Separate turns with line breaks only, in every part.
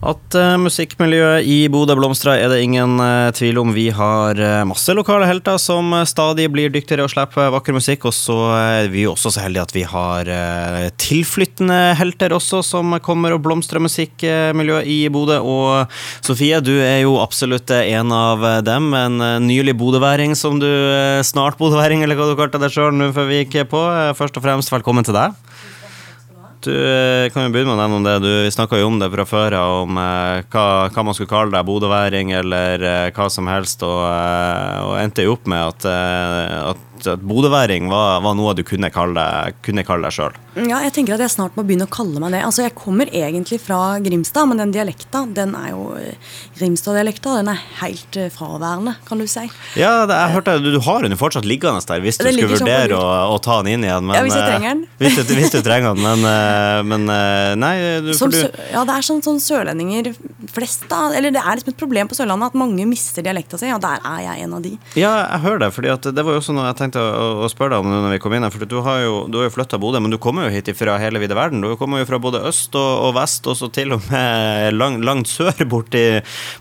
At uh, musikkmiljøet i Bodø blomstrer, er det ingen uh, tvil om. Vi har uh, masse lokale helter som stadig blir dyktigere og slipper vakker musikk. Og så er vi også så heldige at vi har tilflyttende helter også, som kommer og blomstrer musikkmiljøet i Bodø. Og Sofie, du er jo absolutt en av dem. En nylig bodøværing som du Snart bodøværing, eller hva du kalte deg sjøl nå før vi gikk på. Først og fremst, velkommen til deg. Du eh, kan jo begynne med å nevne det. Du snakka jo om det fra før om eh, hva, hva, man skulle kalle deg, bodøværing eller eh, hva som helst, og, eh, og endte jo opp med at, eh, at at bodøværing var, var, noe du kunne kalle deg, deg sjøl?
Ja, jeg tenker at jeg snart må begynne å kalle meg det. Altså, Jeg kommer egentlig fra Grimstad, men den dialekta, den er jo eh, Grimstad-dialekta, den er helt eh, fraværende, kan du si.
Ja, det, jeg hørte du, du har den jo fortsatt liggende der hvis du den skulle sånn vurdere å, å, ta den inn igjen.
Men, ja, hvis jeg eh, trenger den.
Hvis du, hvis du trenger den, men, men nei du,
som, du... Ja, det er sånn, sånn sørlendinger flest, da. Eller det er liksom et problem på Sørlandet at mange mister dialekta si, og der er jeg en av de.
Ja, jeg hører det, fordi det var jo også noe jeg tenkte å, å, spørre deg om når vi kom inn her. For du har jo, du har jo flytta Bodø, men du kommer jo hit fra hele vide verden. Du kommer jo fra både øst og, og vest, og så til og med lang, langt sør, borti,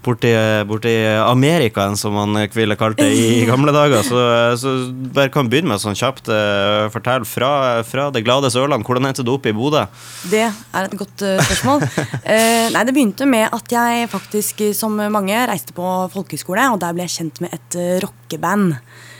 borti, borti Amerikaen, som man ville kalt det i gamle dager. Så, så bare kan begynne med sånn kjapt. Uh, fortell fra, fra, det glade Sørland, hvordan endte du opp i Bodø?
Det er et godt uh, spørsmål. uh, nei, det begynte med at jeg faktisk, som mange, reiste på folkehøyskole, og der ble jeg kjent med et rockeband.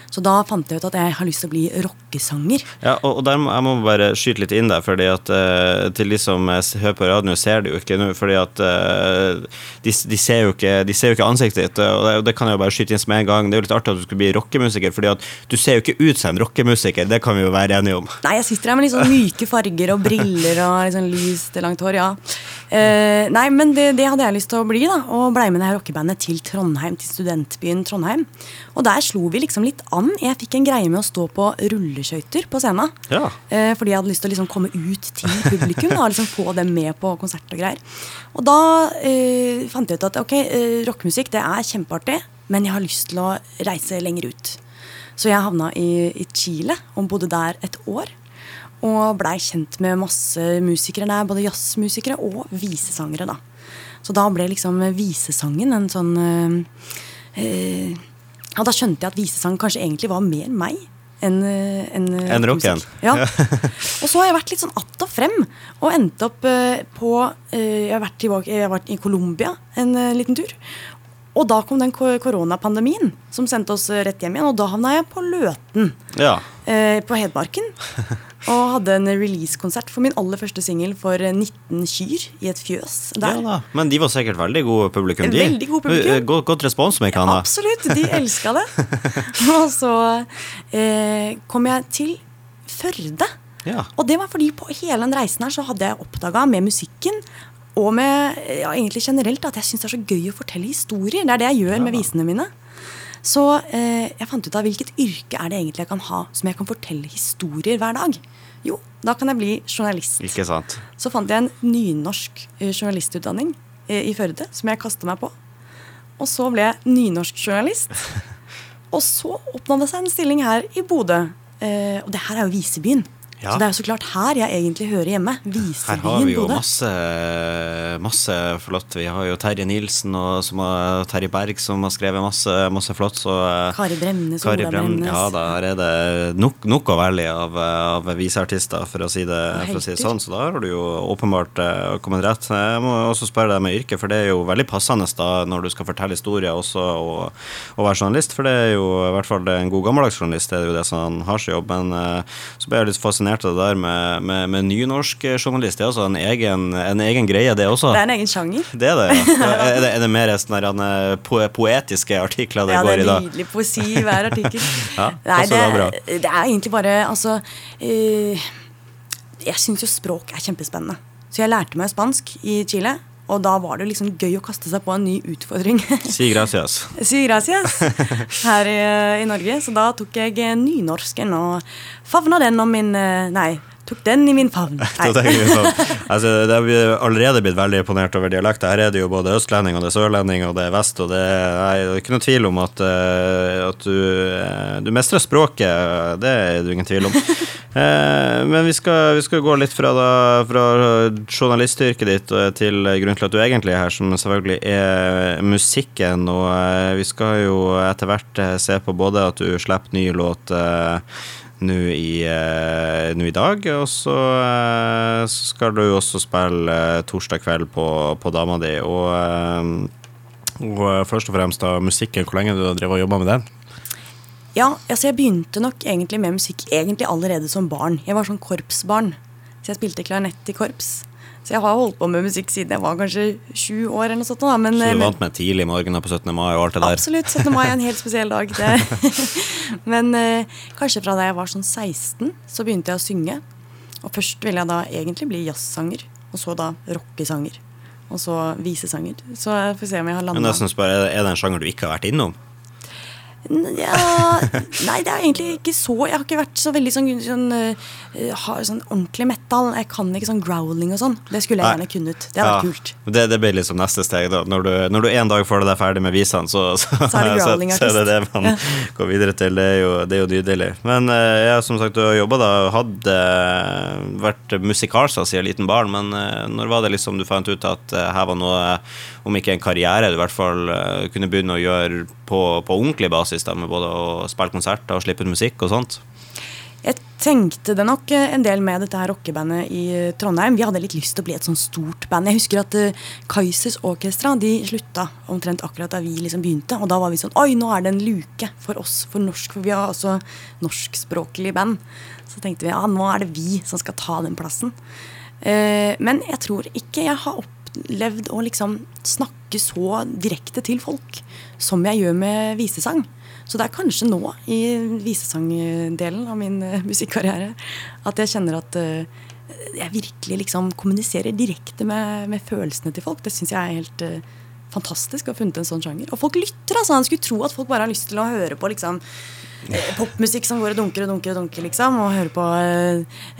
Så da fant jeg ut at jeg har lyst til å bli rockesanger.
Ja, og, og der må, jeg må bare skyte litt inn der, fordi at uh, til de som hører på radio, ser det jo ikke nå. fordi at uh, de, de, ser jo ikke, de ser jo ikke ansiktet ditt, og det, og det, kan jeg jo bare skyte inn som en gang. Det er jo litt artig at du skulle bli rockemusiker, fordi at du ser jo ikke ut som en rockemusiker. Det kan vi jo være enige om.
Nei, jeg sitter her med litt sånn myke farger og briller og litt sånn lyst, langt hår, ja. Uh, nei, men det, det, hadde jeg lyst til å bli, da, og blei med det her rockebandet til Trondheim, til studentbyen Trondheim. Og der slo vi liksom litt an. Jeg fikk en greie med å stå på rulleskøyter på scenen.
Ja.
Eh, fordi jeg hadde lyst til å liksom komme ut til publikum og liksom få dem med på konsert og greier. Og da eh, fant jeg ut at ok, eh, rockemusikk det er kjempeartig, men jeg har lyst til å reise lenger ut. Så jeg havna i, i Chile og bodde der et år. Og blei kjent med masse musikere der, både jazzmusikere og visesangere. da. Så da ble liksom visesangen en sånn øh, øh, ja, Da skjønte jeg at visesang kanskje egentlig var mer meg enn en,
en eh, rocken.
Ja. og så har jeg vært litt sånn att og frem, og endte opp uh, på uh, Jeg har tilbake, jeg har vært i Colombia en uh, liten tur. Og da kom den koronapandemien som sendte oss rett hjem igjen. Og da havna jeg på Løten.
Ja.
på Hedmarken. Og hadde en release-konsert for min aller første singel for 19 kyr i et fjøs.
Der. Ja da, Men de var sikkert veldig gode publikum?
De. Veldig god publikum.
God, godt, respons, med ikke.
Ja, absolutt, de elska det. og så eh, kom jeg til Førde.
Ja.
Og det var fordi på hele den reisen her så hadde jeg oppdaga med musikken og med ja, egentlig generelt at jeg syns det er så gøy å fortelle historier. Det er det jeg gjør ja. med visene mine. Så eh, jeg fant ut av hvilket yrke er det egentlig jeg kan ha som jeg kan fortelle historier hver dag. Jo, da kan jeg bli journalist.
Ikke sant.
Så fant jeg en nynorsk eh, journalistutdanning eh, i Førde som jeg kasta meg på. Og så ble jeg nynorsk journalist. og så oppnådde det seg en stilling her i Bodø. Eh, og det her er jo Visebyen. Ja. Så det er jo så klart her jeg egentlig hører hjemme. Visebyen
Her har vi jo masse, masse, flott. Vi har jo Terje Nilsen og har, Terje Berg som har skrevet masse, masse flott. Så,
eh, Kari Bremnes, Kari Ola Bremnes.
Ja, da er det nok, nok å velge av, av viseartister, for si for å si det sånn. Så da har du jo åpenbart uh, kommet rett. Jeg må også spørre deg med yrke, for det er jo veldig passende da når du skal fortelle historier også, og, og være journalist. For det er jo i hvert fall en god gammeldags journalist, det er jo det som har sin jobb. Men så ble jeg litt fascinert av det der med, med, med nynorsk journalist. Det er altså en egen, en egen, greie, det også?
Det er en egen sjanger.
Det er det, ja. Er det, er det mer sånne po poetiske artikler det
ja,
går i da?
Ja, det er nydelig poesi i hver artikkel.
ja, Nei, det,
det, er egentlig bare Altså uh, Jeg syns jo språk er kjempespennende. Så jeg lærte meg spansk i Chile. Og da var det liksom gøy å kaste seg på en ny utfordring.
si gracias.
si gracias her i, i, Norge. Så da tok jeg nynorsken og favna den om min Nei, tok den i min favn.
Altså, det har allerede blitt veldig imponert over dialekt. Her er det jo både østlending og det er sørlending og det er vest. og Det er, nei, det er ikke noe tvil om at, eh, at du, eh, du mestrer språket. Det er det ingen tvil om. Eh, men vi skal, vi skal gå litt fra, da, fra journalistyrket ditt til grunnen til at du egentlig er her, som selvfølgelig er musikken. Og vi skal jo etter hvert se på både at du slipper ny låt eh, nå i, eh, i dag, og så eh, skal du også spille eh, torsdag kveld på, på dama di. Og, og først og fremst da musikken, hvor lenge du har drevet og jobba med den?
Ja, altså jeg begynte nok egentlig med musikk egentlig allerede som barn. Jeg var sånn korpsbarn, så jeg spilte klarinett i korps. Så jeg har holdt på med musikk siden jeg var kanskje sju år. eller noe sånt. Da. Men,
Så du er vant med tidlig morgener på 17. mai og alt det der?
Absolutt. 17. mai er en helt spesiell dag. Men eh, kanskje fra da jeg var sånn 16, så begynte jeg å synge. Og først ville jeg da egentlig bli jazzsanger, og så da rockesanger. Og så visesanger. Så jeg får se om jeg har
Men
landa
er det en sjanger du ikke har vært innom?
Ja, Nei, det er egentlig ikke så Jeg har ikke vært så veldig sånn, sånn, eh, sånn ordentlig metal. Jeg kan ikke sånn growling og sånn. Det skulle jeg
Nei.
gjerne kunnet. Det hadde vært kult.
Det, det blir liksom neste steg. da Når du, når du en dag får deg ferdig med visene, så, så,
Så er det
så, så er det det man går videre til. Det er jo, det er jo nydelig. Men eh, ja, som sagt, du har jobba da hadde eh, vært musikalsa siden liten barn, men når var det liksom du fant ut at her var noe, om ikke en karriere, du i hvert fall kunne begynne å gjøre på, på ordentlig basis, da, med både å spille konserter og slippe ut musikk og sånt?
Jeg tenkte det nok eh, en del med dette her rockebandet i eh, Trondheim. Vi hadde litt lyst til å bli et sånn stort band. Jeg husker at Kaisers Kaizers Orkestra de slutta omtrent akkurat da vi liksom begynte. Og da var vi sånn Oi, nå er det en luke for oss, for norsk. For vi har også norskspråklig band. Så tenkte vi ja, nå er det vi som skal ta den plassen. Eh, men jeg tror ikke jeg har opplevd å liksom snakke så direkte til folk som jeg gjør med visesang. Så det er kanskje nå, i visesangdelen av min eh, musikkarriere, at jeg kjenner at eh, jeg virkelig liksom kommuniserer direkte med, med følelsene til folk. Det syns jeg er helt eh, fantastisk å ha funnet en sånn sjanger. Og folk lytter, altså. Han skulle tro at folk bare har lyst til å høre på liksom popmusikk som går og dunker og dunker og dunker, liksom. Og høre på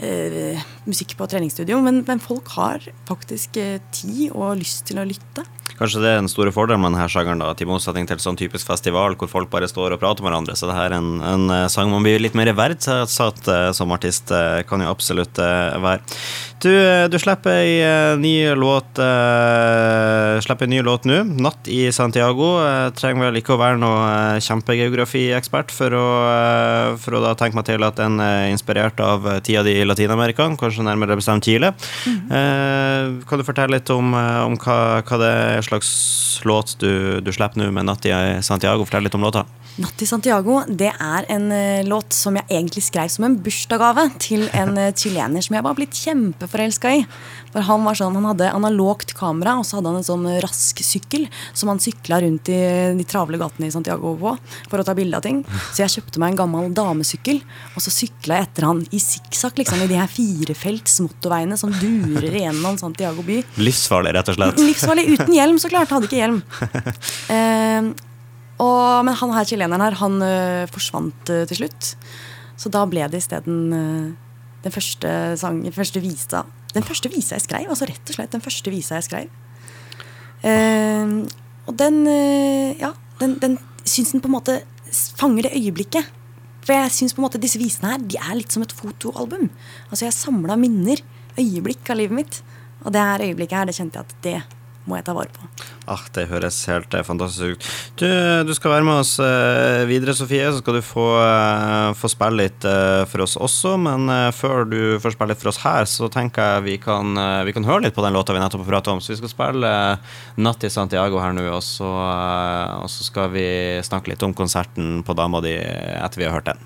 eh, musikk på treningsstudio. Men, men folk har faktisk eh, tid og lyst til å lytte.
Kanskje det er den store fordelen med denne sjangeren, da, til motsetning til sånn typisk festival hvor folk bare står og prater med hverandre, så det her er en, en eh, sang man blir litt mer verdsatt eh, som artist, eh, kan jo absolutt være. Du, du slipper ei ny låt uh, Slipper en ny låt nå, 'Natt i Santiago'. Jeg trenger vel ikke å være noe kjempegeografiekspert for å, eh, for å da tenke meg til at den er inspirert av tida di i Latin-Amerika, kanskje nærmere bestemt Chile. Eh, kan du fortelle litt om, om hva, hva det er slags låt du, du slipper nå med 'Natt i Santiago'? Fortell litt om låta.
Natt i Santiago det er en eh, låt som jeg egentlig skrev som en bursdagsgave til en uh, chilener som jeg var blitt kjempeforelska i. For Han var sånn, han hadde analogt kamera og så hadde han en sånn rask sykkel som han sykla rundt i de travle gatene i Santiago på for å ta bilde av ting. Så jeg kjøpte meg en gammel damesykkel, og så sykla jeg etter han i sikksakk liksom, i de her firefelts motorveiene som durer gjennom Santiago by.
Livsfarlig, rett og slett.
Livsfarlig uten hjelm, så klart. Hadde ikke hjelm. Eh, og, men han her chileneren her, han øh, forsvant øh, til slutt. Så da ble det isteden øh, den første sangen, første visa Den første visa jeg skrev. Altså rett og slett den første visa jeg skrev. Uh, og den uh, Ja, den, den syns den på en måte fanger det øyeblikket. For jeg syns på en måte disse visene her De er litt som et fotoalbum. Altså Jeg samla minner, øyeblikk av livet mitt. Og det her øyeblikket her, det kjente jeg at det må jeg ta vare på.
Ah, det høres helt eh, fantastisk ut. Du, du skal være med oss eh, videre, Sofie. Så skal du få, eh, få spille litt for oss også. Men før du får spille litt for oss her, så tenker jeg vi kan, vi kan høre litt på den låta vi nettopp har pratet om. Så vi skal spille 'Natt i Santiago' her nå, og så, og så skal vi snakke litt om konserten på dama di etter vi har hørt den.